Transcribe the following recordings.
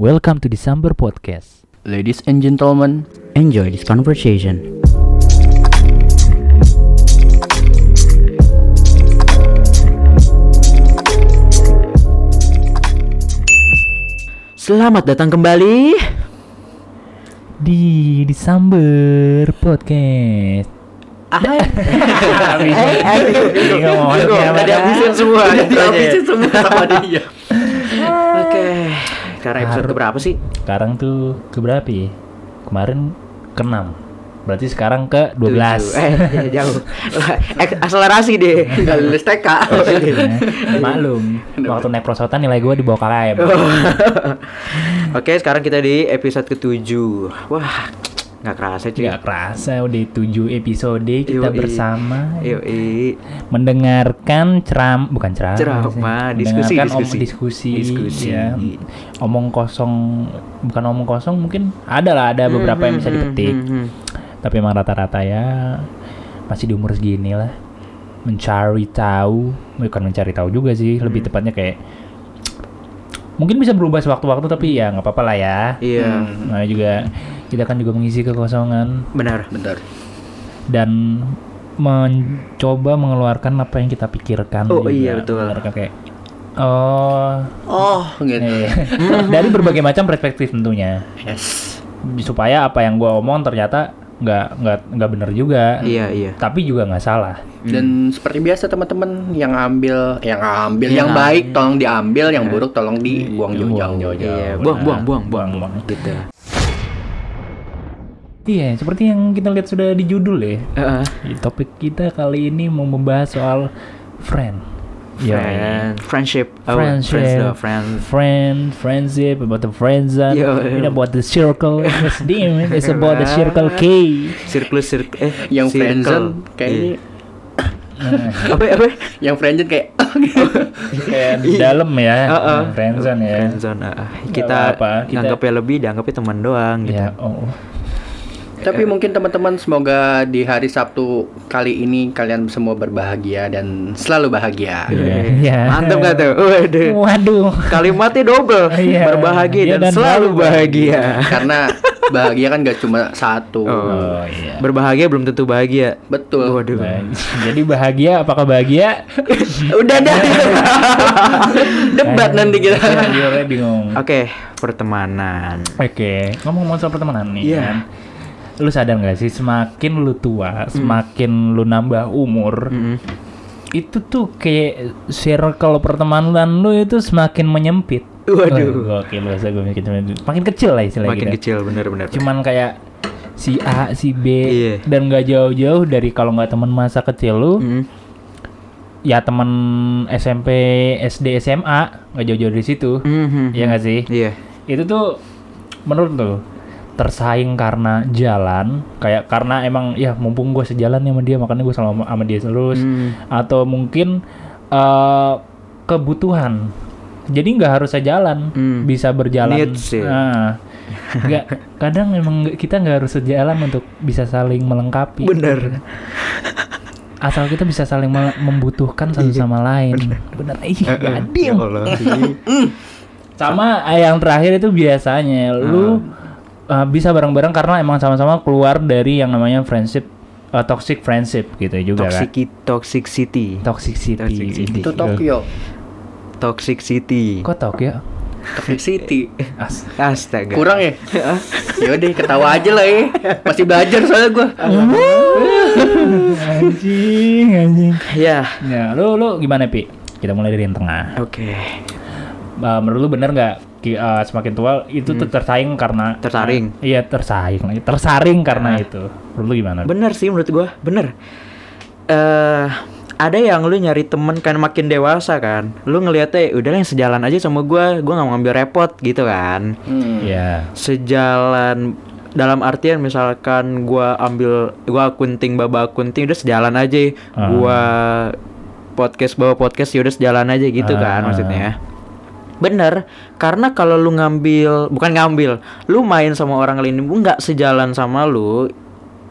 Welcome to December Podcast. Ladies and gentlemen, Enjoy this conversation. Selamat datang kembali. Di December Podcast. Bingung mau masuknya apa dah. dihabisin semua, dihabisin semua sama dia. Oke. Sekarang episode Harus. keberapa sih? Sekarang tuh ke berapa ya? Kemarin ke 6. Berarti sekarang ke 12. Tujuh. Eh, jauh. Ek- Akselerasi deh. Enggak lulus TK. Ya, Maklum, waktu naik prosotan nilai gue di bawah KKM. Oke, sekarang kita di episode ke-7. Wah, nggak kerasa cuy. Gak kerasa udah 7 episode kita Yoi. bersama Yoi. mendengarkan ceram bukan ceram Ceramah, diskusi, diskusi. om- diskusi Diskusi. ya. omong kosong bukan omong kosong mungkin ada lah ada beberapa yang bisa Hmm, hmm, dipetik hmm, hmm. tapi emang rata-rata ya masih di umur segini lah mencari tahu bukan mencari tahu juga sih Hmm. lebih tepatnya kayak mungkin bisa berubah sewaktu-waktu tapi ya nggak apa-apa lah ya Iya, nah juga kita kan juga mengisi kekosongan benar. Bentar. dan mencoba mengeluarkan apa yang kita pikirkan Oh, juga. iya, betul. Mengeluarkan kayak oh Oh, gitu. iya. dari berbagai macam perspektif tentunya Yes. supaya apa yang gua omong ternyata nggak nggak nggak bener juga Iya, iya. tapi juga nggak salah Dan seperti biasa teman-teman yang ambil, yang ambil, Yang yang, baik ambil. tolong diambil, yang buruk tolong dibuang Buang jauh-jauh. Iya, benar. buang, buang, buang, buang, Buang, buang. Gitu. Iya seperti yang kita lihat sudah di judul ya Heeh. Di topik kita kali ini mau membahas soal friend Yoi. Friend, friendship, Oh, friendship, friends though, friend. friend, friendship, about the friends zone, Yo, and yo. about the circle. It's damn, it's about the circle K. Circle, circle, eh, Yang circle. friendzone kayaknya Iya. Apa, apa? yang friendzone kayak Kayak dalam ya, Heeh. friendzone ya. Friendzone, ah, ah. Nggak Kita apa-apa, kita- nganggapnya lebih, dianggapnya teman doang gitu. Ya, oh. Tapi mungkin teman-teman semoga di hari Sabtu kali ini kalian semua berbahagia dan selalu bahagia. Iya. Eh, Iya. Mantap gak tuh? Waduh. Waduh. Kalimatnya double. Iya. Berbahagia Iya, dan, dan selalu selalu bahagia. Karena bahagia kan gak cuma satu. Oh iya. Berbahagia belum tentu bahagia. Betul. Waduh. Nah, jadi bahagia apakah bahagia? Udah dah. Debat nanti kita. Bingung. Oke, pertemanan. Oke, ngomong-ngomong soal pertemanan nih Iya. kan. Lu sadar gak sih semakin lu tua, semakin lu nambah umur, Mm-mm. itu tuh kayak circle pertemanan lu itu semakin menyempit. Waduh. Wah, Gokil bahasa gue mikir makin kecil lah istilahnya. Makin gitu. kecil bener-bener. Cuman kayak si A, si B Iya. dan gak jauh-jauh dari kalau nggak teman masa kecil lu, Mm. ya teman SMP, SD, SMA nggak jauh-jauh dari situ. Mhm. Iya nggak sih? Iya. Itu tuh menurut lu tersaing karena jalan kayak karena emang ya mumpung gue sejalan sama dia makanya gue sama sama dia terus. Hmm. atau mungkin eh, kebutuhan. Jadi nggak harus sejalan Hmm. bisa berjalan. Needs ya. Nah, nggak kadang emang kita nggak harus sejalan untuk bisa saling melengkapi. Bener. asal kita bisa saling membutuhkan satu sama lain. Bener. Ih adil. Ya Allah. sama yang terakhir itu biasanya lu uh, bisa bareng-bareng karena emang sama-sama keluar dari yang namanya friendship uh, toxic friendship gitu juga Toxic, kan. toxic city. Toxic city. Toxic city. Itu Tokyo. Toxic city. Kok Tokyo? Toxic City. As Astaga. Kurang ya? Yaudah ketawa aja lah ya. Masih belajar soalnya gua. anjing, anjing. Ya. Ya, lu lu gimana, Pi? Kita mulai dari yang tengah. Oke. Uh, menurut lu bener nggak uh, semakin tua itu tuh tersaing karena Tersaring. Uh, iya, tersaing. Tersaring karena itu. Menurut lu gimana? Bener sih menurut gua. Bener. Eh ada yang lu nyari temen kan makin dewasa kan. Lu ngeliatnya udah yang sejalan aja sama gua. Gua nggak mau ngambil repot gitu kan. Hmm. Iya. Sejalan dalam artian misalkan gua ambil gua akunting baba akunting udah sejalan aja Ah. gua podcast bawa podcast ya udah sejalan aja gitu Ah, kan maksudnya bener karena kalau lu ngambil bukan ngambil lu main sama orang lain lu nggak sejalan sama lu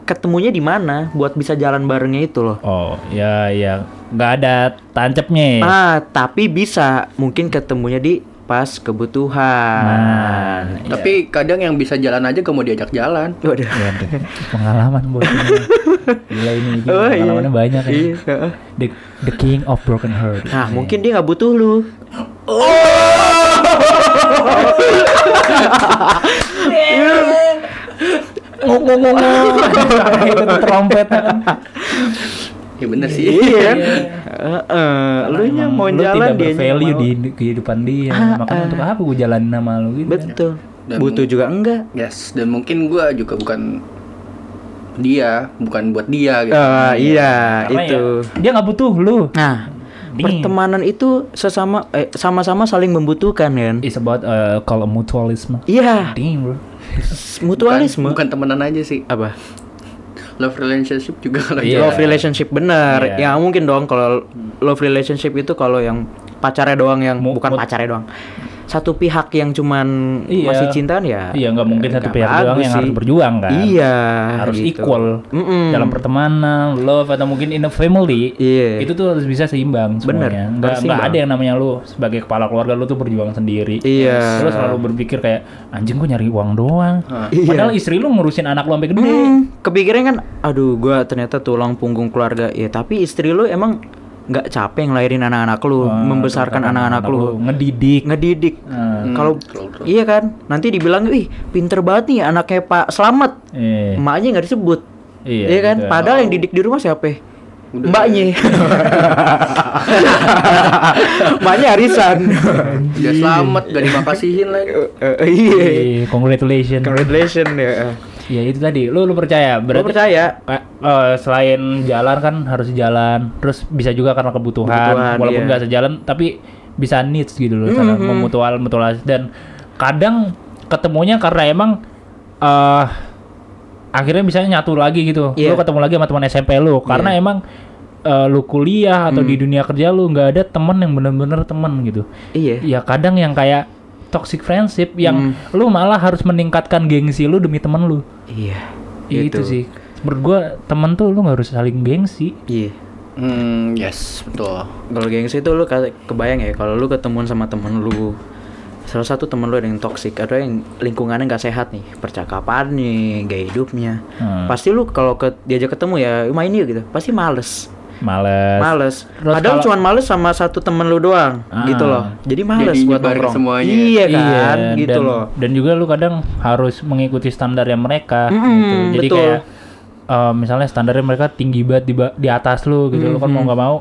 ketemunya di mana buat bisa jalan barengnya itu loh Oh, ya ya nggak ada tancepnya ya. ah tapi bisa mungkin ketemunya di pas kebutuhan Nah, Tapi kadang yang bisa jalan aja gak mau diajak jalan. Waduh. Waduh, pengalaman bos ini. Gila ini, Oh, iya. pengalamannya banyak ya. Iya. The, the king of broken heart. Nah, mungkin dia nggak butuh lu. ngomong itu trompetnya kan. Ya bener sih. Iya. Heeh. Lu nya mau lu jalan tidak bervalue di kehidupan dia. Makanya untuk apa gue jalan sama lu gitu. kan. Betul. Dan- Butuh juga enggak? Yes, dan mungkin gua juga bukan dia, bukan buat dia gitu. Ah, iya, Karena itu. ya, dia nggak butuh lu. Nah, Ding. pertemanan itu sesama eh sama-sama saling membutuhkan kan? It's about uh, kalau mutualisme. Iya, Ding bro. mutualisme. Bukan, bukan temenan aja sih. Apa? Love relationship juga kalau Iya. Love relationship benar. Iya. Ya mungkin dong kalau love relationship itu kalau yang pacarnya doang yang Mu- bukan pacarnya doang. Satu pihak yang cuman Iya. masih cintaan ya. Iya nggak mungkin satu pihak doang yang sih. harus berjuang kan. Iya, Harus gitu. equal Mm-mm. dalam pertemanan, love atau mungkin in a family. Iya. Itu tuh harus bisa seimbang semuanya. Nggak nggak ada yang namanya lu sebagai kepala keluarga lu tuh berjuang sendiri. Iya. Terus selalu berpikir kayak anjing gua nyari uang doang. Iya. Padahal istri lu ngurusin anak lu sampai gede. Hmm, kepikiran kan, aduh gua ternyata tulang punggung keluarga. Ya tapi istri lu emang nggak capek ngelahirin anak-anak lu, Wah, membesarkan anak-anak lu, ngedidik. ngedidik. Hmm. Kalau iya kan, nanti dibilang, "Ih, pinter banget nih anaknya Pak Slamet." Iya. Emaknya nggak disebut. Iya, Iya kan? gitu. Padahal yang didik di rumah siapa? Mbaknya. Mbaknya arisan. Dia selamat, gak dimakasihin lagi. Eh, eh, Iya. Iya, congratulations. Congratulations ya. Ya itu tadi, lu lu percaya? Lu Berarti percaya? Kayak, eh, selain jalan kan harus jalan, terus bisa juga karena kebutuhan, Kebutuhan, walaupun iya. nggak sejalan tapi bisa needs gitu loh, karena Mhm. memutual mutualis dan kadang ketemunya karena emang eh akhirnya bisa nyatu lagi gitu, Iya. lu ketemu lagi sama teman SMP lu, karena Iya. emang eh, lu kuliah atau Hmm. di dunia kerja lu nggak ada temen yang bener-bener temen gitu, Iya. ya kadang yang kayak toxic friendship yang Hmm. lu malah harus meningkatkan gengsi lu demi temen lu. Iya. Itu sih. Menurut gua temen tuh lu nggak harus saling gengsi. Iya. Hmm, yes, betul. Kalau gengsi itu lu kebayang ya kalau lu ketemuan sama temen lu salah satu temen lu ada yang toksik ada yang lingkungannya nggak sehat nih percakapannya gaya hidupnya Hmm. pasti lu kalau ke, diajak ketemu ya main yuk gitu pasti males Males. males Terus padahal kalau- cuma males sama satu temen lu doang Ah. gitu loh jadi males Jadi buat nongkrong semuanya. iya kan gitu dan, loh Dan juga lu kadang harus mengikuti standarnya mereka Mm-mm, gitu. Jadi betul. kayak eh, misalnya standarnya mereka tinggi banget di ba- di atas lu gitu. Lu kan mau nggak mau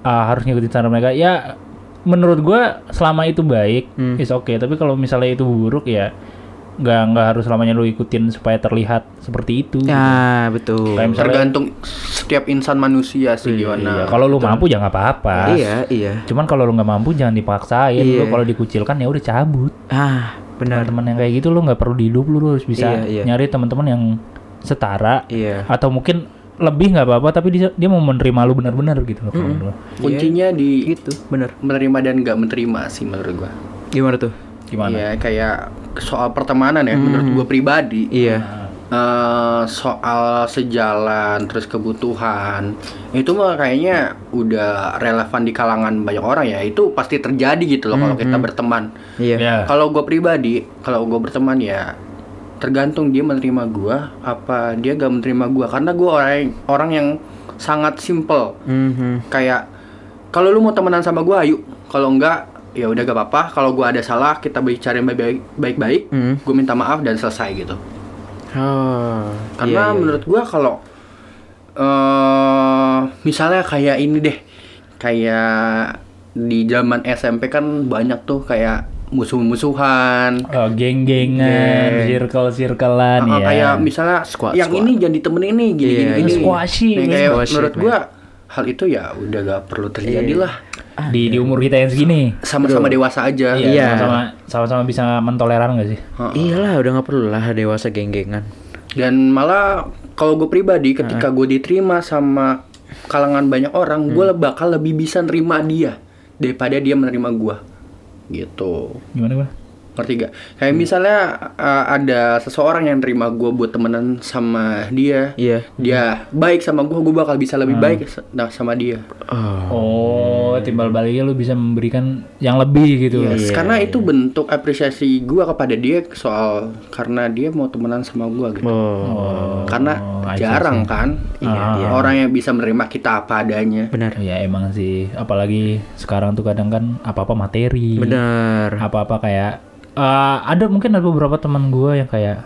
ah, harus ngikutin standar mereka. Ya menurut gua selama itu baik Hmm. is oke, tapi kalau misalnya itu buruk ya nggak nggak harus selamanya lu ikutin supaya terlihat seperti itu. gitu. ya betul Kayak misalnya Tergantung setiap insan manusia sih Iya, gimana. kalau lu mampu ya nggak apa-apa. iya iya Cuman kalau lu nggak mampu jangan dipaksain. Lu Iya. kalau dikucilkan ya udah cabut. ah benar Teman-teman yang kayak gitu lu nggak perlu di hidup lu, lu harus bisa Iya, iya. nyari teman-teman yang setara iya atau mungkin lebih nggak apa-apa tapi dia dia mau menerima lu benar-benar gitu loh. gua. Kuncinya di gitu bener menerima dan nggak menerima sih menurut gua. gimana tuh Gimana? Iya, kayak soal pertemanan ya menurut gua pribadi. iya. Eh, soal sejalan terus kebutuhan itu mah kayaknya udah relevan di kalangan banyak orang ya. Itu pasti terjadi gitu loh kalau kita berteman. Iya. Ya. kalau gue pribadi kalau gue berteman ya tergantung dia menerima gua apa dia gak menerima gua. Karena gua orang orang yang sangat simple. Mhm. kayak kalau lu mau temenan sama gua ayo. Kalau enggak ya udah gak apa-apa kalau gua ada salah kita bicara yang baik-baik Hmm. gue minta maaf dan selesai gitu Oh, karena iya, iya. menurut gua kalau eh misalnya kayak ini deh kayak di zaman SMP kan banyak tuh kayak musuh-musuhan Oh, geng-gengan, circle-circlean ya. kayak misalnya Squad, yang squad. ini jangan ditemenin ini gini Iya, gini gini squashy, Nah, kayak Squashy, menurut man. Hal itu ya udah gak perlu terjadi Iya. lah di di umur kita yang segini. sama-sama dewasa aja Iya, Iya. sama sama-sama bisa mentoleran gak sih? Heeh. Iyalah udah nggak perlu lah dewasa geng-gengan. dan malah kalau gue pribadi ketika gue diterima sama kalangan banyak orang gue bakal lebih bisa nerima dia daripada dia menerima gue gitu Gimana gua? Ngerti gak? Kayak misalnya uh, ada seseorang yang terima gue buat temenan sama dia, Iya. dia baik sama gue, gue bakal bisa lebih baik sa- nah, sama dia. Oh, timbal baliknya lu bisa memberikan yang lebih gitu. Yes, karena itu bentuk apresiasi gue kepada dia soal karena dia mau temenan sama gue gitu. Oh, Karena Oh, I see, jarang kan Iya, iya. orang yang bisa menerima kita apa adanya. benar. Ya emang sih, apalagi sekarang tuh kadang kan apa-apa materi. Benar. Apa-apa kayak eh, ada mungkin ada beberapa teman gue yang kayak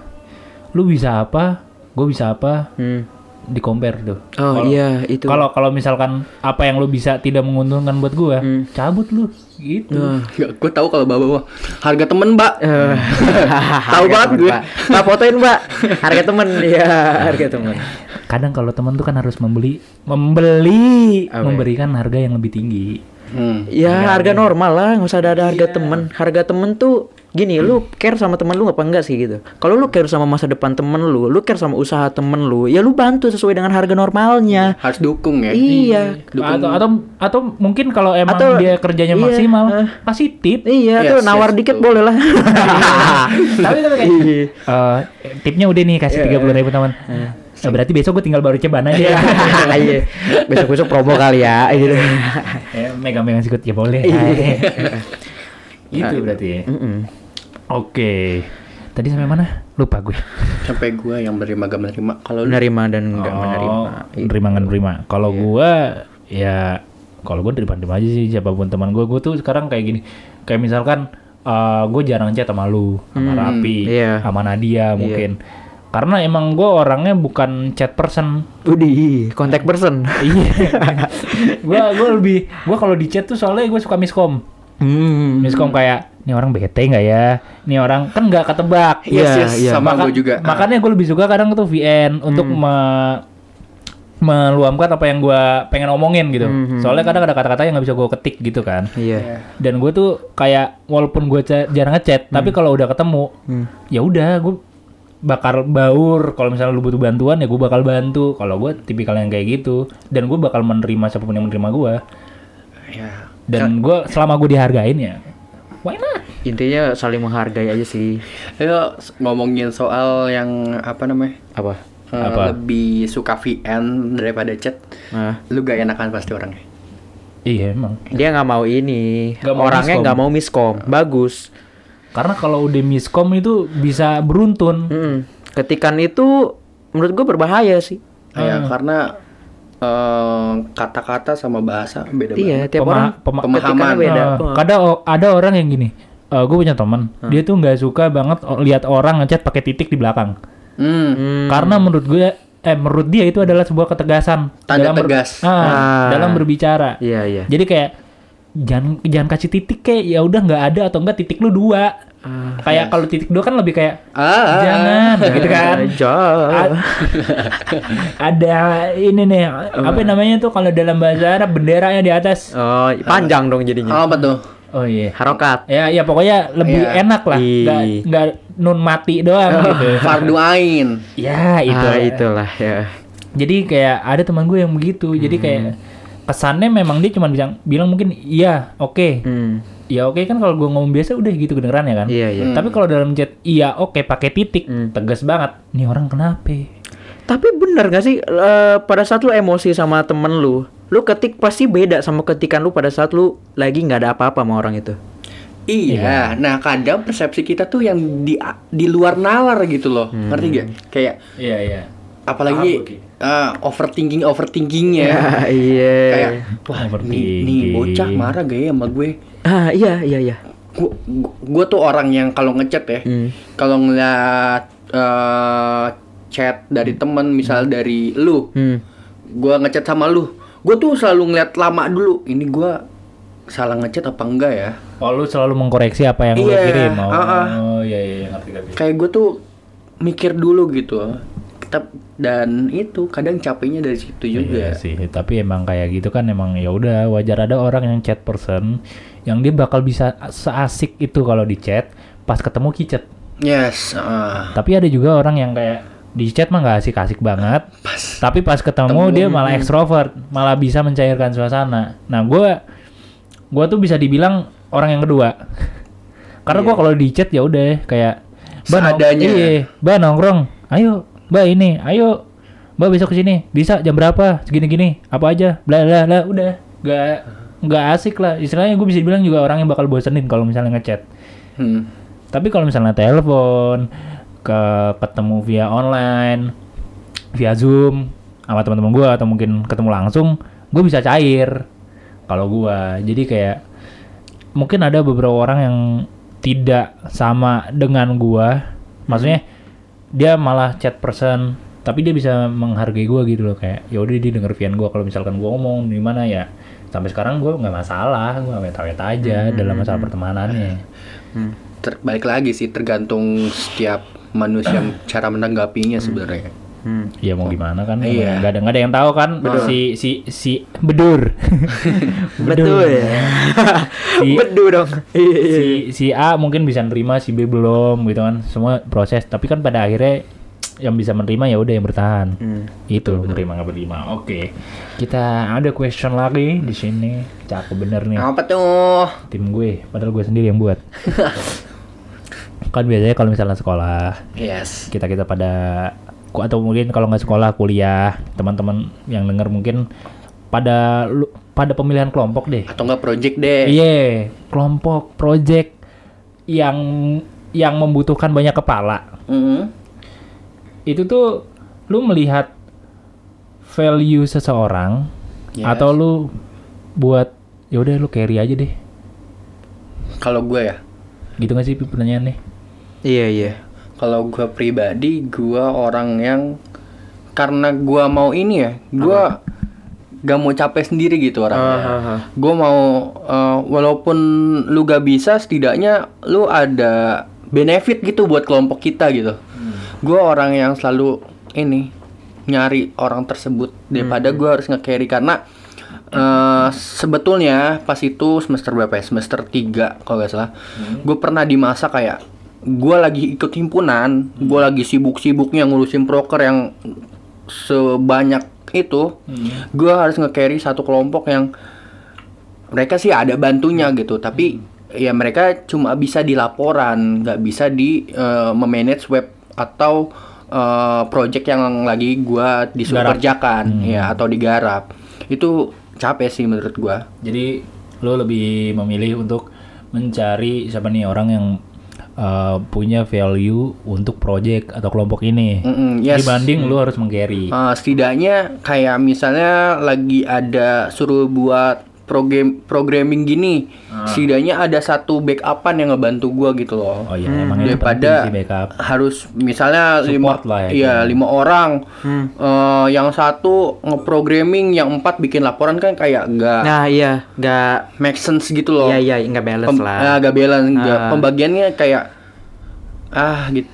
lu bisa apa, gue bisa apa, Hmm. di compare tuh. Oh Kalau- iya itu. Kalau kalau misalkan apa yang lu bisa tidak menguntungkan buat gue, Hmm. cabut lu gitu. Ya, gue tahu kalau bawa harga temen mbak. Eh, Tahu banget temen, gue. Pak fotoin, Mbak. Harga temen ya, harga temen. Kadang kalau teman tuh kan harus membeli membeli Apa ya? memberikan harga yang lebih tinggi. Hmm. Ya harga normal lah, nggak usah ada, ada harga temen. Harga temen tuh gini, lu care sama temen lu apa enggak sih gitu? Kalau lu care sama masa depan temen lu, lu care sama usaha temen lu, ya lu bantu sesuai dengan harga normalnya. Harus dukung ya. Iya. Atau atau atau mungkin kalau emang Atau- dia kerjanya iya, maksimal, kasih tip. Iya, Yes, tuh yes, nawar dikit betul. boleh lah. tapi tapi kayak Iya. eh, tipnya udah nih kasih tiga puluh ribu teman. Nah, berarti besok gue tinggal baru ceban aja. Iya. Besok-besok promo kali ya gitu. ya, megang-megang sikut ya boleh. Iya. Itu berarti. ya. Mm-mm. Oke. Tadi sampai mana? Lupa gue. Sampai gue yang menerima gak menerima. Kalau lu Menerima dan enggak menerima. Oh, menerima nggak menerima. Kalau gua ya kalau gua terima-terima aja sih siapa pun teman gua. Gua tuh sekarang kayak gini. Kayak misalkan eh gue jarang chat sama lu, sama Hmm, Rapi, iya. sama Nadia mungkin. Karena emang gue orangnya bukan chat person. Udih, kontak person. iya. gua gua lebih gua kalau di chat tuh soalnya gue suka miskom. Hmm. Miskom kayak ini orang bete nggak ya? Ini orang kan nggak ketebak. Yes, Iya, yes, iya. sama Maka- gue juga. Makanya gue lebih suka kadang tuh VN untuk Hmm. me- meluamkan apa yang gue pengen omongin gitu. Hmm, hmm. Soalnya kadang ada kata-kata yang nggak bisa gue ketik gitu kan. Iya. Dan gue tuh kayak walaupun gue jarang ngechat, tapi kalau udah ketemu, Hmm. ya udah gue bakal baur. Kalau misalnya lu butuh bantuan ya gue bakal bantu. Kalau gue tipikal yang kayak gitu, dan gue bakal menerima siapa pun yang menerima gue. Ya. Dan gue selama gue dihargain ya, why not? Intinya saling menghargai aja sih. Ayo ngomongin soal yang apa namanya? Apa? Eh, Apa? lebih suka VN daripada chat. Nah, Lu gak enakan pasti orangnya. Iya emang. dia nggak mau ini. Mau Orangnya nggak mau miskom. Bagus. Karena kalau udah miskom itu bisa beruntun. Mm-mm. Ketikan itu menurut gue berbahaya sih. Ya, karena eh, kata-kata sama bahasa beda Iya, banget. tiap Pema- orang pema- pemahaman. beda. Nah, kadang o- ada orang yang gini. gue punya teman, dia tuh nggak suka banget lihat orang ngechat pakai titik di belakang. Hmm. Hmm. Karena menurut gue, eh menurut dia itu adalah sebuah ketegasan Tanda ber- tegas. ah, Ah. dalam berbicara. Iya iya. Jadi kayak jangan jangan kasih titik kayak ya udah nggak ada atau enggak titik lu dua. Ah, kayak kalau titik dua kan lebih kayak Ah, ah. jangan gitu kan. Ada ini nih apa namanya tuh kalau dalam bahasa Arab benderanya di atas. Oh, panjang dong jadinya. Apa tuh? Oh iya. Harokat. Ya, ya pokoknya lebih Iya. enak lah, nggak nun mati doang gitu. Fardu ain. Ya itu. Ah, itulah ya. Jadi kayak ada teman gue yang begitu. Jadi kayak kesannya memang dia cuma bilang bilang mungkin iya oke Hmm. ya oke kan kalau gue ngomong biasa udah gitu kedengeran ya kan. Iya iya. Tapi kalau dalam chat iya oke pakai titik Hmm. tegas banget. Nih orang kenapa? Tapi bener gak sih eh, pada saat lu emosi sama temen lu, lu ketik pasti beda sama ketikan lu pada saat lu lagi nggak ada apa-apa sama orang itu. Iya. Nah, kadang persepsi kita tuh yang di di luar nalar gitu loh. Ngerti gak? Kayak Iya iya. apalagi Ah, overthinking overthinkingnya. Ya, iya. Kayak wah nih, Overthinking. nih bocah marah gak ya sama gue? Ah, iya iya iya. Gua, gua, gua tuh orang yang kalau ngechat ya, Hmm. kalau ngeliat eh, chat dari temen, misal dari lu, Hmm. gua ngechat sama lu, gua tuh selalu ngeliat lama dulu. Ini gua salah ngechat apa enggak ya? Oh lu selalu mengkoreksi apa yang lu Iya, kirim. Oh, ah, ah. iya iya ngerti ngerti. Kayak gue tuh mikir dulu gitu. Dan itu kadang capeknya dari situ juga. Iya sih, tapi emang kayak gitu kan emang ya udah wajar ada orang yang chat person yang dia bakal bisa seasik itu kalau di chat pas ketemu kicet. Yes, ah. Tapi ada juga orang yang kayak di chat mah nggak asik-asik banget, pas tapi pas ketemu dia malah ekstrovert, malah bisa mencairkan suasana. Nah gue gue tuh bisa dibilang orang yang kedua. Karena Iya. gua kalau di chat ya udah kayak "Mbak, nong- Seadanya. Iya, Mbak nongkrong. Ayo, Mbak ini, ayo. Mbak besok ke sini. Bisa jam berapa? Segini-gini. Apa aja? Bla bla bla. Udah. Gak nggak asik lah. Istilahnya gue bisa bilang juga orang yang bakal bosenin kalau misalnya ngechat. Hmm. Tapi kalau misalnya telepon, ke ketemu via online, via Zoom sama teman-teman gua atau mungkin ketemu langsung, gue bisa cair. Kalau gua, jadi kayak mungkin ada beberapa orang yang tidak sama dengan gua. Maksudnya dia malah chat person, tapi dia bisa menghargai gua gitu loh kayak ya udah dia denger via gua kalau misalkan gua ngomong di mana ya sampai sekarang gua nggak masalah, gua weta-weta aja dalam masalah pertemanannya. Ter- balik lagi sih tergantung setiap manusia cara menanggapinya sebenarnya. Hmm. Ya mau gimana kan? Iya. Nggak ada nggak ada yang tahu kan si si si bedur. Betul ya. Si- Bedu dong. Iya, iya. si si A mungkin bisa nerima, si B belum gitu kan. Semua proses. Tapi kan pada akhirnya yang bisa menerima ya udah yang bertahan. Hmm. Itu menerima nggak menerima. Oke. Kita ada question lagi di sini. Cakep bener nih Apa tuh? tim gue. Padahal gue sendiri yang buat. kan biasanya kalau misalnya sekolah Yes. kita kita pada atau mungkin kalau nggak sekolah kuliah teman-teman yang denger mungkin pada lu- pada pemilihan kelompok deh Atau enggak project deh. iya kelompok project yang yang membutuhkan banyak kepala Mm-mm. itu tuh lu melihat value seseorang Yes. atau lu buat ya udah lu carry aja deh Kalau gue ya, gitu nggak sih Pi, pertanyaannya Iya, iya. Kalau gue pribadi, gue orang yang karena gue mau ini ya, gue gak mau capek sendiri gitu orangnya. Ah, Gue mau eh, walaupun lu gak bisa, setidaknya lu ada benefit gitu buat kelompok kita gitu. Gue orang yang selalu ini nyari orang tersebut daripada gue harus nge-carry karena eh, sebetulnya pas itu semester berapa ya? Semester 3 kalau gak salah. Gue pernah di masa kayak gue lagi ikut himpunan, gue lagi sibuk-sibuknya ngurusin proker yang sebanyak itu, gue harus nge-carry satu kelompok yang mereka sih ada bantunya gitu, tapi ya mereka cuma bisa di laporan, nggak bisa di eh, memanage web atau eh, project yang lagi gua disuruh kerjakan, ya atau digarap. Itu capek sih menurut gua. Jadi lo lebih memilih untuk mencari siapa nih orang yang uh, punya value untuk project atau kelompok ini Mm-mm, yes. dibanding lo harus mengcarry. Eh, setidaknya kayak misalnya lagi ada suruh buat program programming gini, setidaknya ada satu backupan yang ngebantu gua gitu loh. Oh iya emang itu penting daripada sih backup. harus misalnya lima Support lah ya, iya kan. lima orang Eh, yang satu ngeprogramming yang empat bikin laporan kan kayak nggak Nah, iya, nggak make sense gitu loh Iya, iya, nggak balance Pem- lah. ah, nggak balance Ah. pembagiannya kayak ah gitu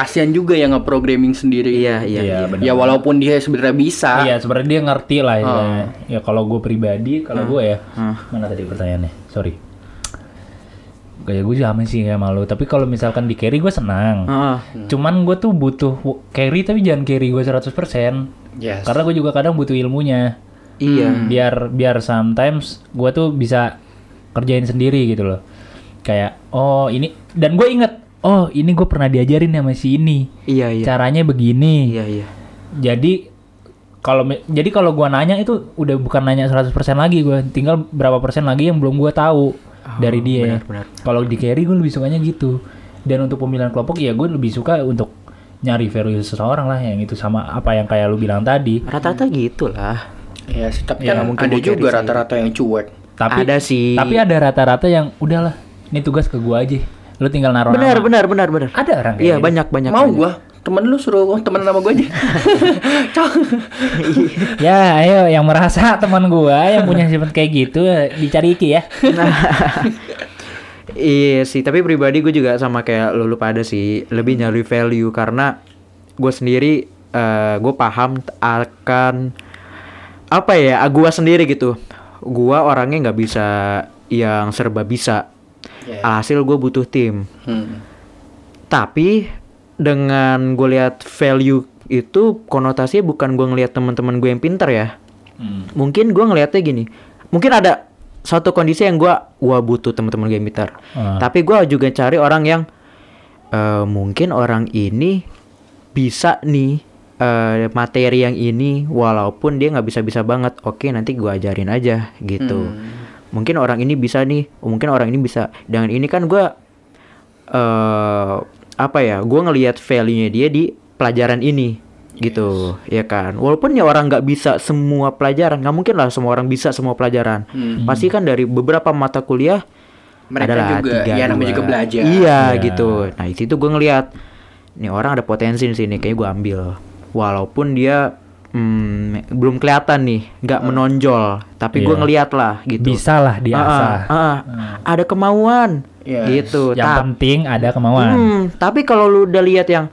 kasihan juga yang ngeprogramming sendiri Iya, iya, Iya, iya. ya walaupun dia sebenarnya bisa Iya sebenarnya dia ngerti lah ya. Oh. Ya kalau gue pribadi, kalau gue ya, Hmm. mana tadi pertanyaannya? Sorry. Kayak gue sama sih kayak malu. Tapi kalau misalkan di carry gue senang. Heeh. Cuman gue tuh butuh carry tapi jangan carry gue 100% yes Karena gue juga kadang butuh ilmunya. Iya. Biar biar sometimes gue tuh bisa kerjain sendiri gitu loh. Kayak oh ini dan gue inget oh ini gue pernah diajarin sama si ini. Iya, iya. Caranya begini. Iya, iya. Jadi kalau jadi kalau gua nanya itu udah bukan nanya 100% lagi gua, tinggal berapa persen lagi yang belum gua tahu dari dia. benar, benar. Kalau di carry gue lebih sukanya gitu. Dan untuk pemilihan kelompok ya gue lebih suka untuk nyari value seseorang lah yang itu sama apa yang kayak lu bilang tadi. Rata-rata gitu lah. ya sih tapi Ya, kan mungkin ada juga rata-rata yang cuek Tapi Ada sih. Tapi ada rata-rata yang udahlah, ini tugas ke gua aja. Lu tinggal naruh Benar, nama. benar, benar, benar. Ada orang kayak Iya, gitu. banyak, banyak. mau banyak. gua temen lu suruh temen sama gua aja Cok. Ya, ayo yang merasa teman gua yang punya sifat kayak gitu dicari Iki ya. Iya sih, tapi pribadi gue juga sama kayak lu, lu pada sih lebih nyari value karena gue sendiri eh gue paham akan apa ya gue sendiri gitu. Gue orangnya nggak bisa yang serba bisa. Ya. Alhasil gue butuh tim. Hmm. Tapi dengan gue lihat value itu konotasinya bukan gue ngelihat teman-teman gue yang pintar ya. Hmm. Mungkin gue ngelihatnya gini. Mungkin ada satu kondisi yang gua gua butuh teman-teman game gitar. Ah. Tapi gua juga cari orang yang eh, mungkin orang ini bisa nih eh, materi yang ini walaupun dia nggak bisa-bisa banget. Oke, nanti gua ajarin aja gitu. Mungkin orang ini bisa nih, mungkin orang ini bisa. Dengan ini kan gua eh apa ya? Gua ngelihat value-nya dia di pelajaran ini gitu ya kan walaupun ya orang nggak bisa semua pelajaran nggak mungkin lah semua orang bisa semua pelajaran pasti kan dari beberapa mata kuliah Mereka adalah juga, tiga, ya namanya juga belajar. iya Iya. gitu nah itu gue ngelihat nih orang ada potensi di sini kayak gue ambil walaupun dia hmm, belum kelihatan nih nggak menonjol tapi gue Iya. ngelihat lah gitu Bisa lah diasah. Ah, ah, ah. ada kemauan Yes. gitu Yang Tapi- penting ada kemauan. Hmm, tapi kalau lu udah lihat yang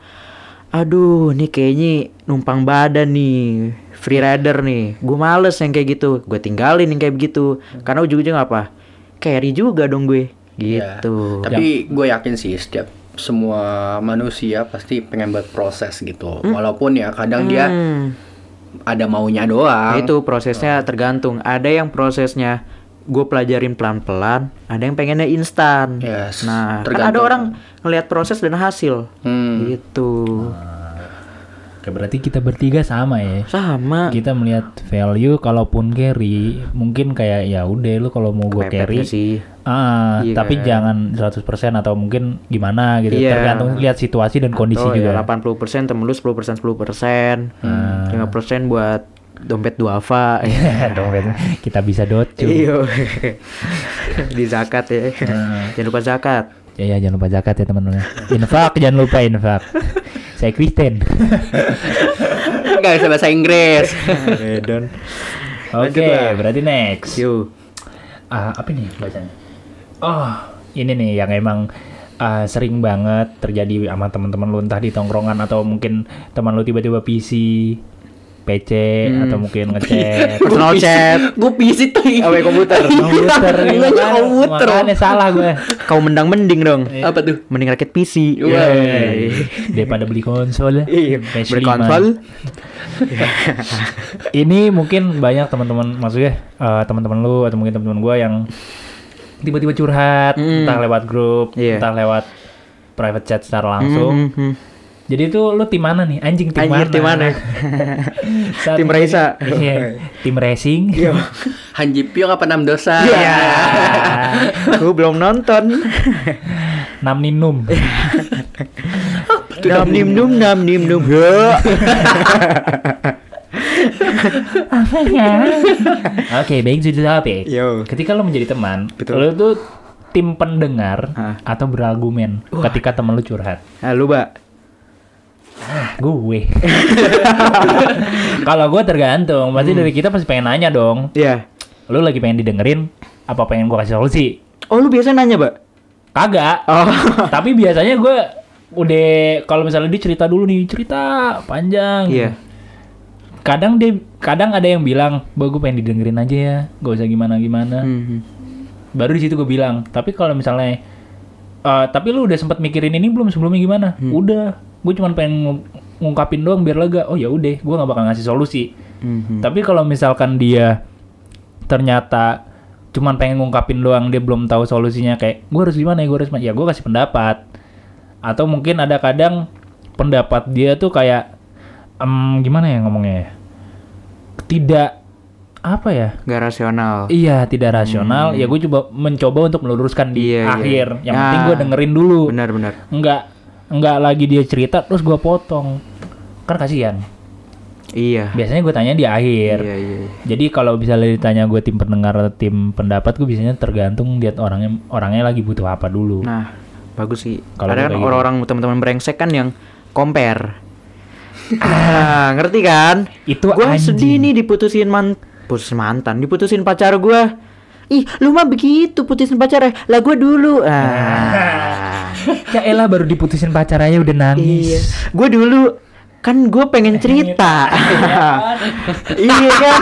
aduh, nih kayaknya numpang badan nih, free rider nih. Gue males yang kayak gitu. Gue tinggalin yang kayak begitu. Karena ujung-ujungnya apa? Carry juga dong gue. Iya. Gitu. Tapi gue yakin sih setiap semua manusia pasti pengen berproses gitu. Walaupun ya kadang dia Hmm, ada maunya nah doang. itu prosesnya tergantung. Ada yang prosesnya gue pelajarin pelan-pelan, ada yang pengennya instan. Yes, Nah, kan ada tergantung. orang ngelihat proses dan hasil. Hmm. Gitu. Oke, berarti kita bertiga sama ya. Sama. Kita melihat value kalaupun carry mungkin kayak ya udah lu kalau mau gue carry sih. Ah Iya tapi kan. jangan 100% atau mungkin gimana gitu Iya. tergantung lihat situasi dan kondisi Atau juga. ya 80% temen lu 10% 10% Hmm. 5% buat dompet duafa Dompet kita bisa docu. Iya Di zakat ya Hmm. Jangan lupa zakat Ya, ya jangan lupa zakat ya teman-teman. Infak jangan lupa infak. Saya Kristen. Gak bisa bahasa Inggris. Oke, berarti next. Yuk Ah, apa nih bacanya? Oh, ini nih yang emang ah, sering banget terjadi sama teman-teman lu entah di tongkrongan atau mungkin teman lu tiba-tiba PC, PC atau mungkin ngechat Personal chat Gue pisit tuh. Awe komputer komputer. Iya, makanya- komputer. Makanya salah gue. Kau mendang mending dong Apa tuh? Mending rakit PC Wey. Daripada beli konsol. Iya PS5. Berkonsol Ini mungkin banyak teman-teman maksudnya eh, teman-teman lu atau mungkin teman-teman gua yang tiba-tiba curhat Mm. entah lewat grup, Iya. entah lewat private chat secara langsung. Hmm, hmm. Jadi itu lu tim mana nih? Anjing tim Anjir mana? tim mana Saat Tim ini- Raisa. Iya, tim racing. Iya Hanji Pyong apa Nam Dosa? Iya Gue belum nonton Nam Ninum. Nam nim num nam nim num Ya Oke, baik sudah topik. Yo. Ketika lu menjadi teman, Betul. lu tuh tim pendengar Hah. atau berargumen ketika teman lu curhat. Nah lu mbak. Gue. Kalau gue tergantung. Pasti Hmm. dari kita pasti pengen nanya dong. Iya. Lu lagi pengen didengerin apa pengen gue kasih solusi? Oh lu biasa nanya mbak? Kagak. Oh. Tapi biasanya gue udah kalau misalnya dia cerita dulu nih cerita panjang. Iya. Kadang dia kadang ada yang bilang bahwa gue pengen didengerin aja ya gak usah gimana gimana Hmm. baru di situ gue bilang tapi kalau misalnya eh, tapi lu udah sempat mikirin ini belum sebelumnya gimana Hmm. udah gue cuma pengen ngu- ngungkapin doang biar lega oh ya udah gue nggak bakal ngasih solusi Hmm. tapi kalau misalkan dia ternyata cuman pengen ngungkapin doang dia belum tahu solusinya kayak gue harus gimana ya gue harus gimana?" ya gue kasih pendapat atau mungkin ada kadang pendapat dia tuh kayak em, gimana ya ngomongnya ya tidak apa ya Gak rasional Iya, tidak rasional. Ya gue coba mencoba untuk meluruskan di Hmm. Iya, iya. akhir. Yang Ya. penting gue dengerin dulu. Benar-benar Enggak enggak lagi dia cerita terus gue potong. Kan kasihan. Iya Biasanya gue tanya di akhir. Iya iya iya. Jadi kalau bisa ditanya gue tim pendengar atau tim pendapat gue biasanya tergantung lihat orangnya orangnya lagi butuh apa dulu. Nah bagus sih Kalau Ada kan gitu. orang-orang teman-teman brengsek kan yang compare ah, Ngerti kan? Itu Gua anjing. sedih nih diputusin man Putusin mantan Diputusin pacar gua. Ih lu mah begitu putusin pacar ya? Lah gua dulu. Ah. ya elah baru diputusin pacar aja udah Iya. Nangis. Gua dulu Kan gue pengen cerita. Iya kan?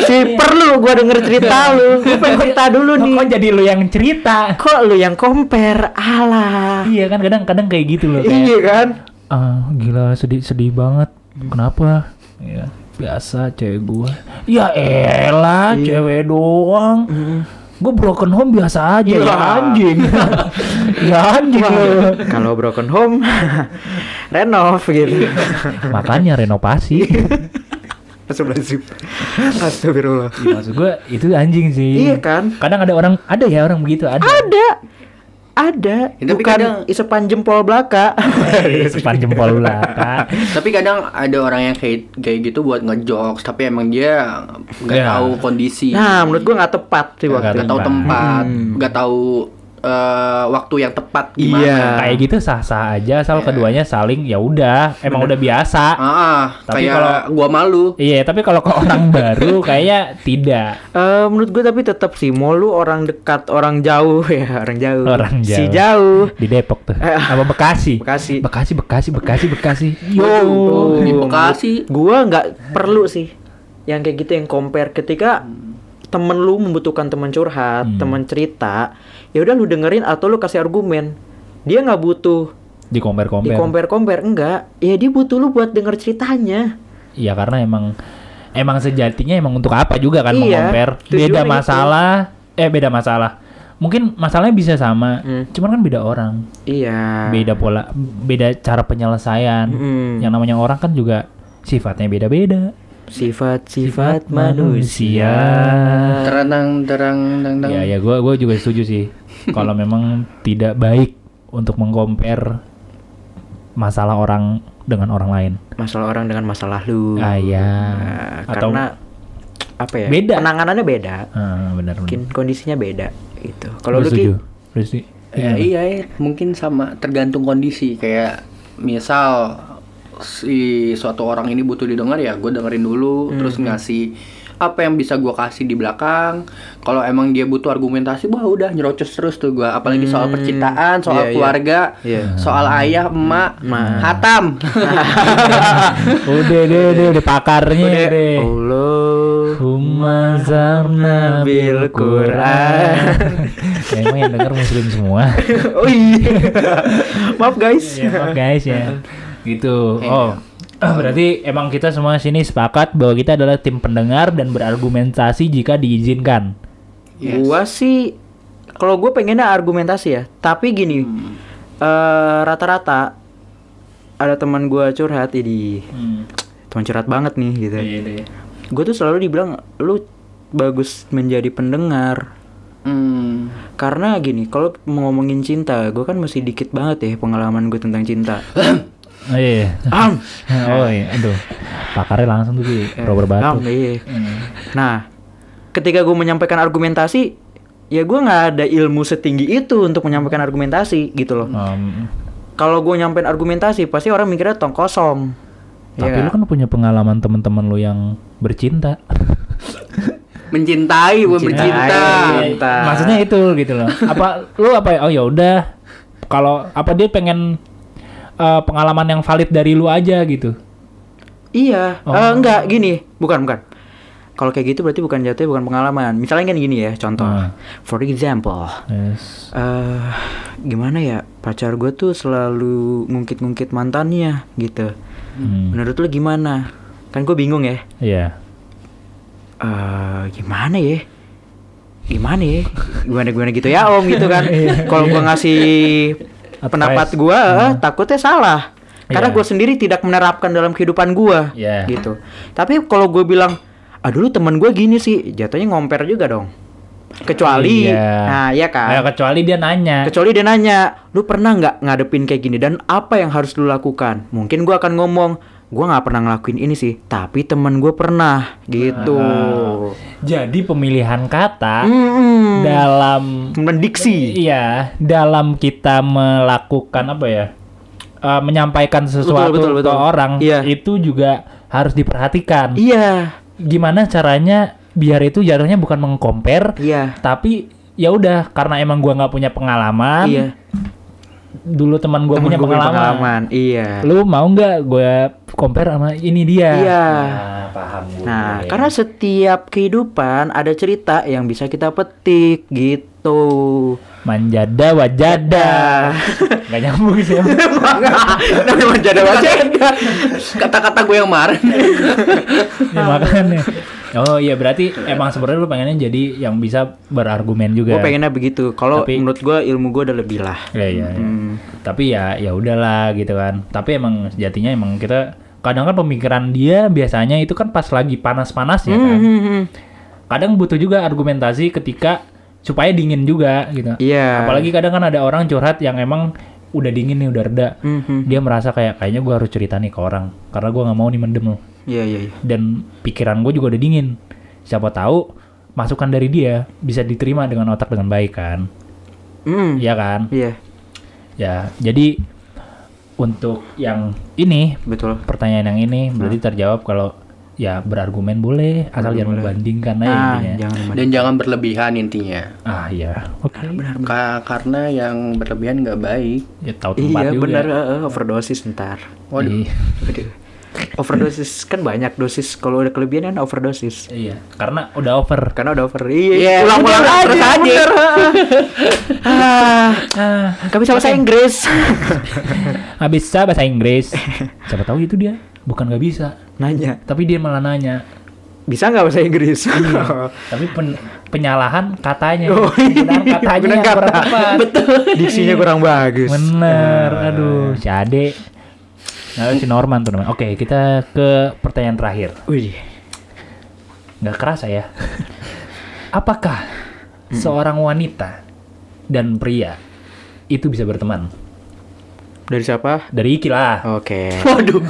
Si perlu gua denger cerita lu. Gue pengen cerita dulu nih. kok jadi lu yang cerita? Kok lu yang compare? Alah. Iya kan kadang-kadang kayak gitu loh. Iya kan ah gila sedih sedih banget kenapa ya biasa cewek gua ya elah cewek doang gue broken home biasa aja ya Iya. anjing ya anjing. Kalau broken home renov gitu. makanya renovasi. Astagfirullah. Ya, maksud gue itu anjing sih Iya kan? kadang ada orang ada ya orang begitu ada Ada. Ada. Ya, tapi Bukan kadang- isepan jempol belaka. Sepan jempol belakang Tapi kadang ada orang yang kayak kayak gitu buat ngejokes, tapi emang dia nggak Ya. tahu kondisi. nah, menurut gua nggak tepat sih waktu nggak tahu tempat. Hmm. nggak tahu eh, waktu yang tepat gimana. Iya. kayak gitu sah-sah aja asal keduanya saling ya udah emang udah biasa Ah, ah, Tapi kalau- gua malu. iya tapi kalau ke orang baru kayaknya tidak Eh, menurut gue tapi tetap sih mau lu orang dekat orang jauh ya orang jauh Orang si jauh. jauh di Depok tuh Eh, apa Bekasi Bekasi. Bekasi Bekasi Bekasi Bekasi yo Oh, di Bekasi. gua nggak perlu sih yang kayak gitu yang compare ketika temen lu membutuhkan teman curhat Hmm. teman cerita ya udah lu dengerin atau lu kasih argumen. Dia nggak butuh di compare di compare compare compare enggak. Ya dia butuh lu buat denger ceritanya. Iya karena emang emang sejatinya emang untuk apa juga kan Iya, tujuannya beda gitu. masalah eh beda masalah. Mungkin masalahnya bisa sama Hmm. cuman kan beda orang. Iya. Beda pola beda cara penyelesaian. Mm. yang namanya orang kan juga sifatnya beda-beda sifat-sifat manusia. Terang terang terang. terang. ya ya gue gua juga setuju sih. Kalau memang tidak baik untuk mengcompare masalah orang dengan orang lain. Masalah orang dengan masalah lu. Ah ya Nah, atau karena apa ya Beda. penanganannya beda. Ah, benar benar. Mungkin kondisinya beda gitu. Kalau setuju. Lu setuju? Ya, iya, iya, mungkin sama tergantung kondisi. Kayak misal si suatu orang ini butuh didengar ya gue dengerin dulu terus ngasih apa yang bisa gua kasih di belakang. Kalau emang dia butuh argumentasi wah udah nyerocos terus tuh gua. Apalagi soal percintaan soal Iya, iya. keluarga Iya. soal ayah emak Ma. hatam. Udah deh deh udah pakarnya Udah. deh. Allah Humazarna bil Quran. Emang yang denger muslim semua. Oh iya. Maaf guys. Ya, maaf guys ya Gitu. Oh. Berarti emang kita semua sini sepakat bahwa kita adalah tim pendengar dan berargumentasi jika diizinkan. Yes. gua sih kalau gue pengennya argumentasi ya. Tapi gini eh, rata-rata ada teman gua curhat ini teman curhat banget nih gitu. Iya deh. gue tuh selalu dibilang lu bagus menjadi pendengar. Hmm. karena gini kalau mau ngomongin cinta gue kan masih dikit banget ya pengalaman gue tentang cinta Oh iya. Am. oh iya. Aduh. Pakarnya langsung tuh Ki. Robert Am, Batu. iya. Hmm. nah ketika gue menyampaikan argumentasi ya gue nggak ada ilmu setinggi itu untuk menyampaikan argumentasi gitu loh Um, kalau gue nyampein argumentasi pasti orang mikirnya tong kosong tapi Iya lu kan punya pengalaman teman-teman lu yang bercinta. mencintai bukan Mencintai. bercinta Cinta. Maksudnya itu gitu loh. Apa lu apa ya? Oh ya udah. Kalau apa dia pengen eh, pengalaman yang valid dari lu aja gitu. Iya, Oh. Eh, enggak gini, bukan bukan. Kalau kayak gitu berarti bukan jatuh, bukan pengalaman. Misalnya kan gini ya, contoh. Hmm. For example, Yes. eh gimana ya pacar gue tuh selalu ngungkit-ngungkit mantannya gitu. Hmm. Menurut lu gimana? Kan gue bingung ya. Iya. eh gimana ya? Gimana ya? Gimana gimana gitu ya om gitu kan? Kalau gue ngasih. Pendapat gue, eh, takutnya salah. Karena Iya. gue sendiri tidak menerapkan dalam kehidupan gue, Iya. gitu. Tapi kalau gue bilang, ah dulu temen gue gini sih, jatuhnya ngomper juga dong. Kecuali, Iya. nah ya kan. Ayo, kecuali dia nanya. Kecuali dia nanya, lu pernah nggak ngadepin kayak gini dan apa yang harus lu lakukan? Mungkin gua akan ngomong, gua nggak pernah ngelakuin ini sih, tapi temen gue pernah, gitu. Jadi pemilihan kata Hmm, dalam mendiksi. iya dalam kita melakukan apa ya? eh, menyampaikan sesuatu betul, betul. ke orang Iya. itu juga harus diperhatikan. Iya, Gimana caranya biar itu jatuhnya bukan mengcompare iya, tapi ya udah karena emang gua nggak punya pengalaman iya. Dulu teman gua Temen punya gua pengalaman. Iya. lu mau nggak gue compare sama ini dia Iya. nah, paham gue Nah, karena setiap kehidupan ada cerita yang bisa kita petik gitu. manjada wajada nggak nyambung sih Namanya jada wajah. kata-kata gue yang kemarin ya, makanya Oh iya berarti emang sebenarnya lu pengennya jadi yang bisa berargumen juga. Gue pengennya begitu. Kalau menurut gue ilmu gue udah lebih lah. Iya iya. iya. Hmm. Tapi ya ya udahlah gitu kan. Tapi emang sejatinya emang kita kadang kan pemikiran dia biasanya itu kan pas lagi panas-panasnya kan. Hmm, hmm, hmm. Kadang butuh juga argumentasi ketika supaya dingin juga gitu. Iya. Apalagi kadang kan ada orang curhat yang emang udah dingin nih udah reda. Hmm, hmm. Dia merasa kayak kayaknya gua harus cerita nih ke orang karena gua nggak mau nih mendem loh. Iya iya iya. Dan pikiran gue juga udah dingin. Siapa tahu masukan dari dia bisa diterima dengan otak dengan baik kan. Hmm. Iya kan? Iya Ya, jadi untuk yang ini betul. pertanyaan yang ini berarti terjawab kalau ya berargumen boleh asal jangan membandingkan aja Ah, intinya. jangan Dan jangan berlebihan intinya. Ah iya, oke. Ka- karena yang berlebihan nggak baik. Ya tahu tempat Iya juga. benar eh, overdosis ntar. Waduh. Iya. Overdosis kan banyak dosis. Kalau udah kelebihan kan overdosis. Iya, karena udah over. Karena udah over. Iya, Iya, ulang-ulang bener terus aja, aja. bener. ah, Ah, gak bisa bahasa Inggris. nggak bisa bahasa Inggris. Siapa tahu itu dia bukan nggak bisa, Nanya, tapi dia malah nanya. bisa nggak bahasa Inggris? Tapi pen- penyalahan katanya, Oh, iya. penggunaan katanya kurang kata. tepat. Diksinya kurang bagus. Bener, aduh, si Ade. Nah, si Norman tuh namanya. Oke, kita ke pertanyaan terakhir. Wih, Nggak kerasa ya. Apakah seorang wanita dan pria itu bisa berteman? dari siapa? Dari Iki lah. Oke. Waduh.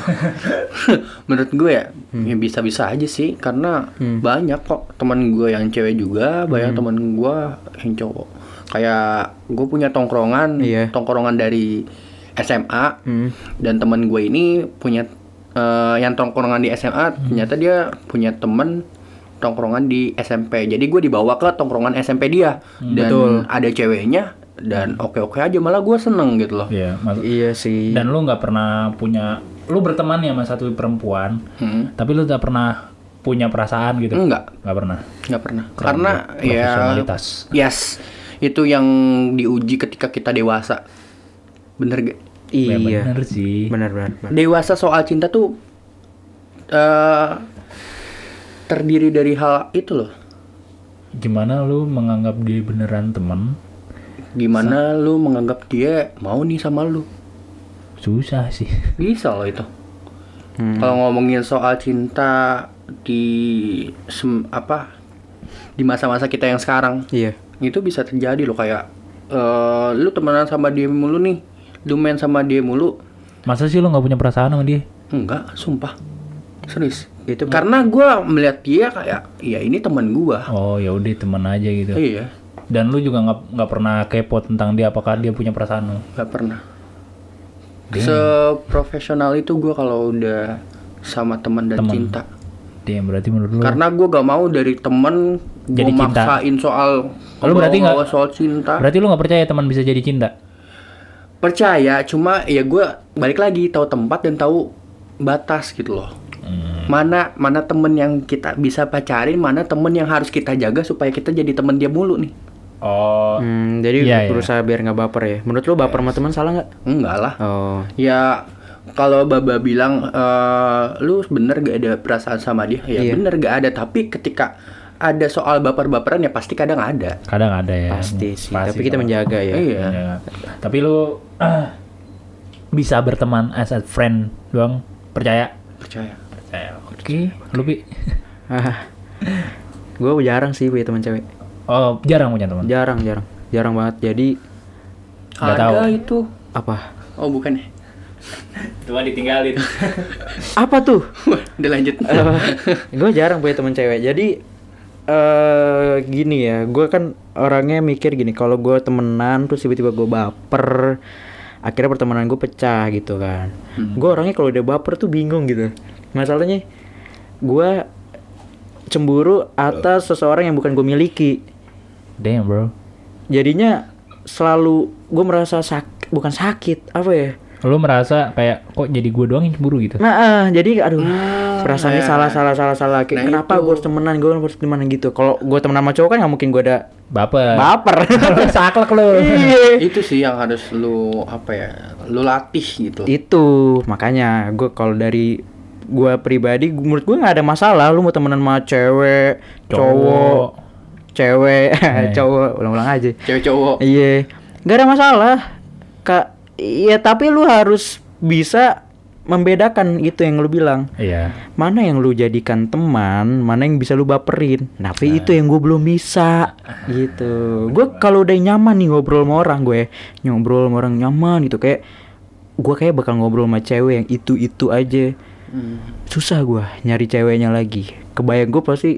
Menurut gue ya, ya bisa-bisa aja sih karena banyak kok teman gue yang cewek juga, banyak teman gue yang cowok. Kayak gue punya tongkrongan, Iya. tongkrongan dari SMA Hmm. dan teman gue ini punya eh, yang tongkrongan di SMA, ternyata dia punya temen tongkrongan di SMP. Jadi gue dibawa ke tongkrongan SMP dia dan Betul. ada ceweknya dan oke-oke aja malah gue seneng gitu loh. Iya, maksud- Iya sih. Dan lu nggak pernah punya, lu berteman ya sama satu perempuan, Hmm. tapi lu tak pernah punya perasaan gitu? Enggak, Nggak pernah. nggak pernah. Keren, Karena bro. ya Profesionalitas. yes, itu yang diuji ketika kita dewasa. Bener gak? Iya. Bener sih. Benar benar. benar. Dewasa soal cinta tuh eh terdiri dari hal itu loh. Gimana lu menganggap dia beneran teman? Gimana lu menganggap dia mau nih sama lu? Susah sih. Bisa loh itu. Hmm. Kalau ngomongin soal cinta di sem- apa di masa-masa kita yang sekarang Iya. itu bisa terjadi loh kayak eh lu temenan sama dia mulu nih, lu main sama dia mulu. Masa sih lu nggak punya perasaan sama dia? Enggak, sumpah. Serius. Itu Karena gua melihat dia kayak ya ini teman gua. Oh ya udah teman aja gitu. Iya, Dan lu juga nggak nggak pernah kepo tentang dia apakah dia punya perasaan lu? nggak pernah. Seprofesional itu gua kalau udah sama teman dan Teman. cinta. Dia berarti menurut lu Karena gua gak mau dari temen Jadi gua cinta. maksain soal Lu berarti nggak- soal cinta. berarti lu nggak percaya teman bisa jadi cinta? Percaya, cuma ya gua balik lagi tahu tempat dan tahu batas gitu loh. Hmm. Mana mana temen yang kita bisa pacarin, mana temen yang harus kita jaga supaya kita jadi temen dia mulu nih. Oh, Hmm, jadi Iya, iya. berusaha biar nggak baper ya. Menurut lu baper sama teman salah nggak? Enggak lah. Oh. Ya kalau Baba bilang eh, lu bener gak ada perasaan sama dia, ya Iya. bener gak ada. Tapi ketika ada soal baper-baperan ya pasti kadang ada. kadang ada ya. Pasti sih. Pasti Tapi kita kalau- menjaga ya. Iya. Ya. Tapi lu ah, bisa berteman as a friend doang? Percaya? Percaya. Percaya. Oke. Lu Pi? gue jarang sih punya teman cewek. Oh, jarang punya teman. Jarang, jarang. Jarang banget. Jadi Nggak ada tahu. itu. apa? Oh bukan ya? Cuma ditinggalin. Apa tuh? Udah lanjut. gue jarang punya teman cewek. Jadi eh gini ya, gue kan orangnya mikir gini, kalau gue temenan terus tiba-tiba gue baper, akhirnya pertemanan gue pecah gitu kan. Gue orangnya kalau udah baper tuh bingung gitu. Masalahnya gue cemburu atas seseorang yang bukan gue miliki. Damn, bro. Jadinya selalu gue merasa sak bukan sakit apa ya? Lu merasa kayak kok jadi gue doang yang cemburu gitu? Nah, ah, jadi aduh, Ah, perasaannya ya. salah salah salah salah. Kayak Nah, kenapa gue harus temenan, gue harus temenan gitu. Kalau gue temenan sama cowok kan nggak mungkin gue ada Baper. baper. Saklek lu. Iya. itu sih yang harus lu apa ya? Lu latih gitu. Itu makanya gue kalau dari gua pribadi menurut gua nggak ada masalah lu mau temenan sama cewek Cowok. cowok cewek Eh. cowok ulang-ulang aja Cewek cowok. iya nggak ada masalah kak iya tapi lu harus bisa membedakan itu yang lu bilang Iya. mana yang lu jadikan teman, mana yang bisa lu baperin. Nah, Tapi itu yang gue belum bisa gitu. Gue kalau udah nyaman nih ngobrol sama orang gue, ngobrol sama orang nyaman gitu kayak gue kayak bakal ngobrol sama cewek yang itu itu aja. Hmm. Susah gue nyari ceweknya lagi. Kebayang gue pasti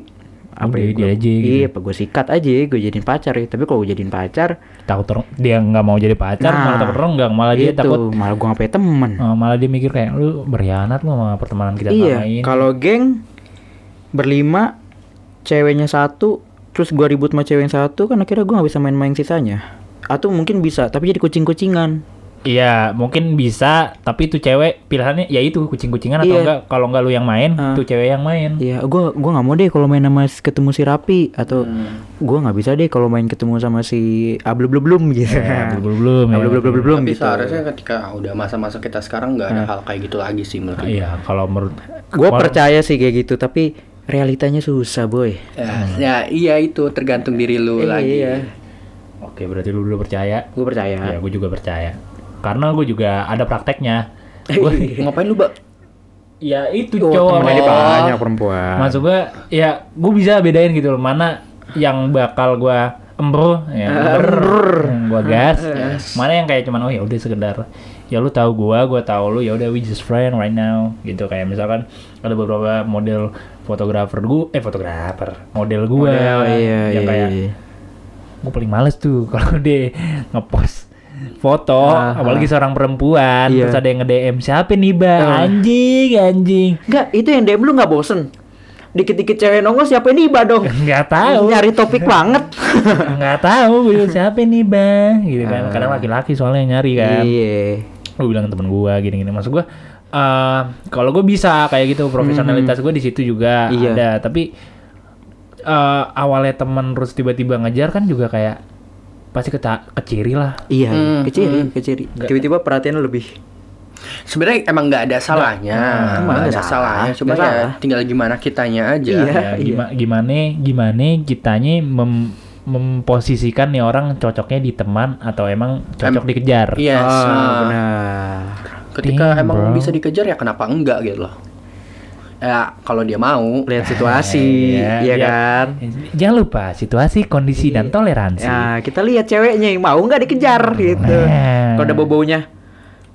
apa ya dia gua- aja gitu. Iya, apa gue sikat aja, gue jadiin pacar ya. Tapi kalau gue jadiin pacar, Takut orang dia nggak mau jadi pacar, Nah, malah takut renggang, malah dia itu takut malah gue ngapain temen. eh, malah dia mikir kayak lu berkhianat lu sama pertemanan kita Iya, kalau geng berlima, ceweknya satu, terus gua ribut sama cewek yang satu, kan akhirnya gua nggak bisa main-main sisanya. Atau mungkin bisa, tapi jadi kucing-kucingan. Iya, mungkin bisa, tapi itu cewek pilihannya ya itu kucing-kucingan atau Iya. enggak kalau enggak lu yang main, Ah. tuh cewek yang main. Iya, gua gua nggak mau deh kalau main sama ketemu si Rapi atau Hmm. gua nggak bisa deh kalau main ketemu sama si Ablum-blum gitu. Ya, belum belum ya. Ablum-blum Tapi gitu. seharusnya ketika udah masa-masa kita sekarang nggak ada hal kayak gitu lagi sih menurut. Iya, kalau menurut Gua percaya sih kayak gitu, tapi realitanya susah, boy. Ya, ya, iya itu tergantung diri lu Iya, lagi. iya. Oke, berarti lu dulu percaya. Gue percaya. Ya, gue juga percaya. Karena gue juga ada prakteknya. Gue Ngapain lu, Mbak? ya itu Oh, cowok. temennya Oh. banyak perempuan. Maksud gue ya gue bisa bedain gitu loh mana yang bakal gue embro ya ember, yang gue gas mana yang kayak cuman oh ya udah sekedar ya lu tahu gua gua tahu lu ya udah we just friend right now gitu kayak misalkan ada beberapa model fotografer gua eh fotografer model gua Model, iya, yang iya, kayak iya. gue paling males tuh kalau dia ngepost foto Ah, apalagi seorang perempuan Iya. terus ada yang nge-DM siapa nih bang Ah. anjing anjing Enggak, itu yang DM lu nggak bosen? Dikit-dikit cewek nongol siapa ini Iba dong? nggak tahu Nyari topik banget. nggak tahu bilang, siapa nih bang gitu kan kadang laki-laki soalnya yang nyari kan Iya. gue bilang ke temen gue gini-gini maksud gue eh kalau gue bisa kayak gitu profesionalitas gue di situ juga Iya. ada tapi eh awalnya temen terus tiba-tiba ngejar kan juga kayak pasti keta keciri lah Iya, Hmm, keciri, keciri. Tiba-tiba perhatian lebih. Sebenarnya emang nggak ada salahnya, Emang nggak nggak ada salah, salahnya. Cuma ya salah. tinggal gimana kitanya aja. Iya. ya, gima- gimana gimana kitanya mem- memposisikan nih orang cocoknya di teman atau emang cocok dikejar Yes. Nah, benar. ketika Damn, emang bro. bisa dikejar ya kenapa enggak gitu loh. Ya kalau dia mau. Lihat situasi, Iya, iya iya. kan? jangan lupa situasi kondisi dan toleransi Ya, kita lihat ceweknya yang mau nggak dikejar gitu. Nah. Kalau ada bau-baunya.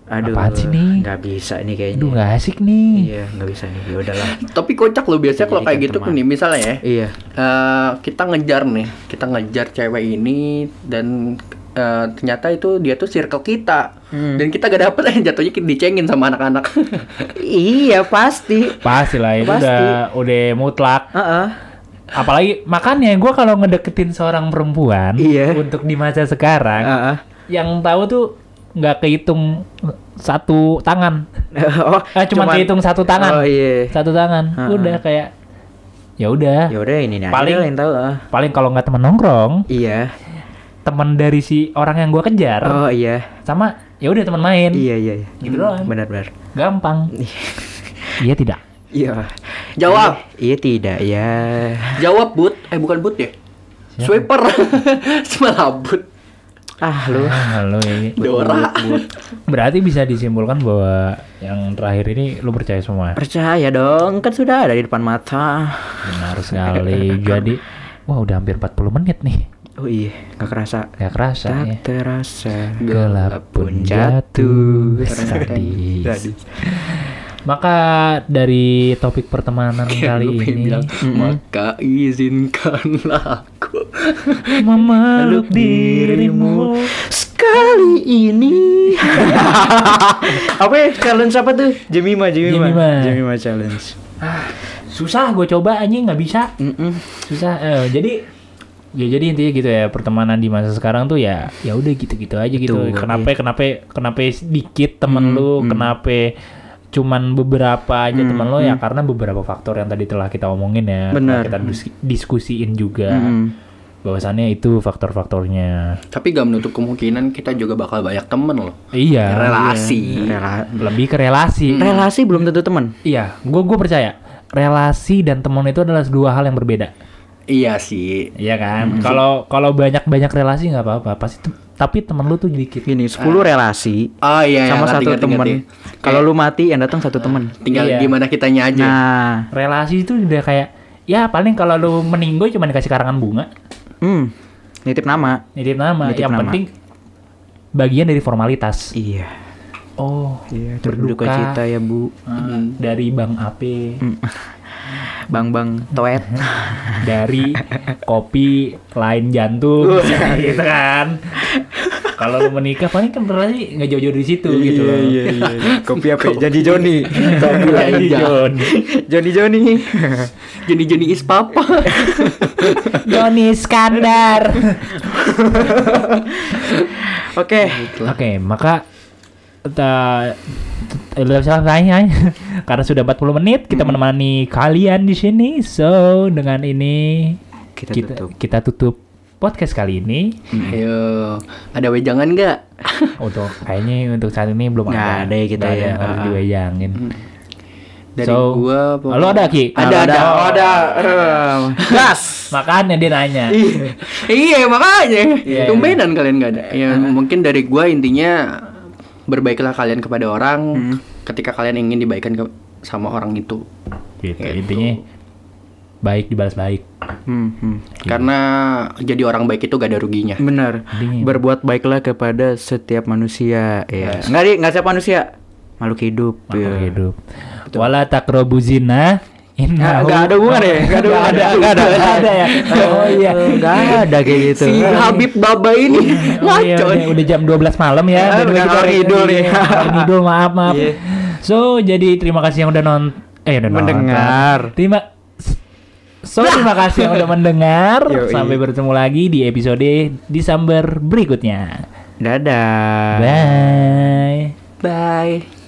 Aduh. Apaan sih nih? Nggak bisa nih kayaknya. aduh nggak asik nih Iya, nggak bisa nih. Ya udahlah. Tapi kocak loh biasanya kalau kayak gitu teman. nih misalnya ya. iya. eh, kita ngejar nih, kita ngejar cewek ini dan eh, ternyata itu dia tuh circle kita Hmm. dan kita gak dapet eh jatuhnya kita dicengin sama anak-anak. iya, pasti. pasti lah itu Pasti. udah udah mutlak Heeh. apalagi makanya gue kalau ngedeketin seorang perempuan Iya. untuk di masa sekarang Heeh. yang tahu tuh nggak kehitung satu tangan oh, eh cuma cuman- kehitung satu tangan Oh iya. satu tangan Heeh. udah kayak ya udah Ya udah ini nih Paling- aja yang tahu. paling kalau nggak temen nongkrong Iya. Teman dari si orang yang gue kejar Oh iya. sama ya udah teman main Iya iya. iya. Gitu doang. Benar-benar. gampang iya tidak Iya. Jawab, Iya tidak ya. jawab but, eh bukan but ya, swiper, semalah but, Ah lu. Ah, lu ini. Dora. Berarti bisa disimpulkan bahwa yang terakhir ini lu percaya semua. Percaya dong, kan sudah ada di depan mata. Benar sekali. Jadi, wah udah hampir 40 menit nih. Oh iya, nggak kerasa. Gak kerasa Tak ya. terasa Gelap pun jatuh. Sadis. Sadis. Maka dari topik pertemanan kali Lu pengen ini bilang, maka izinkanlah aku. memeluk dirimu. Sekali ini. apa ya? Challenge apa tuh? Jemima, Jemima. Jemima. Jemima challenge. Susah gue coba anjing nggak bisa. Susah eh, jadi ya jadi intinya gitu ya pertemanan di masa sekarang tuh ya ya udah gitu-gitu aja gitu Betul, kenapa iya. kenapa kenapa sedikit temen Hmm, lu hmm. kenapa cuman beberapa aja Hmm, temen lo ya hmm. karena beberapa faktor yang tadi telah kita omongin ya Benar. kita dis- diskusiin juga Mm-mm. bahwasannya itu faktor-faktornya. Tapi gak menutup kemungkinan kita juga bakal banyak temen loh. Iya. Relasi. Rela- Lebih ke relasi. relasi belum tentu teman. Iya, gue gue percaya relasi dan teman itu adalah dua hal yang berbeda. Iya sih. Iya kan? Kalau kalau banyak-banyak relasi nggak apa-apa, pasti tem- tapi teman lu tuh dikit. Gini, 10 relasi Oh iya, sama ngerti, satu ngerti, teman. ngerti. Kalau lu mati yang datang satu teman. Tinggal Iya. gimana kitanya aja. Nah, Relasi itu udah kayak ya paling kalau lu meninggoy cuma dikasih karangan bunga, hmm, nitip nama. nitip nama. Nitip yang nama. penting bagian dari formalitas. Iya. Oh, Iya, berduka berduka cita ya, Bu. Ah, dari Bang Ape, Bang-bang toet. dari kopi lain jantung, gitu kan. Kalau lu menikah paling kan relasi nggak jauh-jauh dari situ gitu loh. iya. Kopi apa? Jadi Joni. Kopi Jadi aja. John. Joni Joni. Jeni-jeni is papa. Joni Skandar. Oke. Oke, maka ta- udah selesai ya. Karena sudah 40 menit kita menemani kalian di sini. So, dengan ini Kita kita tutup. kita tutup podcast kali ini. Ayo, ada wejangan nggak? Untuk kayaknya untuk saat ini belum Nggak ada. ada ya kita ya. ada, harus Ah. diwejangin. Dari So, gua pokoknya- Lo ada Ki? Ada, ada. Oh, ada. Eh, Gas. Makanya dia nanya. iya makanya Iya. tumbenan kalian gak ada ya mungkin dari gua intinya berbaiklah kalian kepada orang Hmm. ketika kalian ingin dibaikan ke sama orang itu Gitu. Gitu. Intinya baik dibalas baik. Hmm, hmm. karena jadi orang baik itu gak ada ruginya Benar. Berbuat baiklah kepada setiap manusia. Ya. Enggak, Di, enggak setiap manusia. Makhluk hidup. Makhluk ya. hidup. Wala takrobu zina. Nggak, Innahu- nggak ada hubungan ya? Nggak ada Nggak ada, hubungan. nggak ada, nggak ada ya. Oh iya. Enggak ada kayak gitu. si Habib Baba ini Oh iya, ngaco udah, udah jam 12 malam ya. Ah, udah kita ngidul nih. Ngidul, maaf, maaf. Iya. So, jadi terima kasih yang udah non eh udah Mendengar. nonton. Terima So, terima kasih yang udah mendengar. Sampai bertemu lagi di episode Desember berikutnya. Dadah. Bye. bye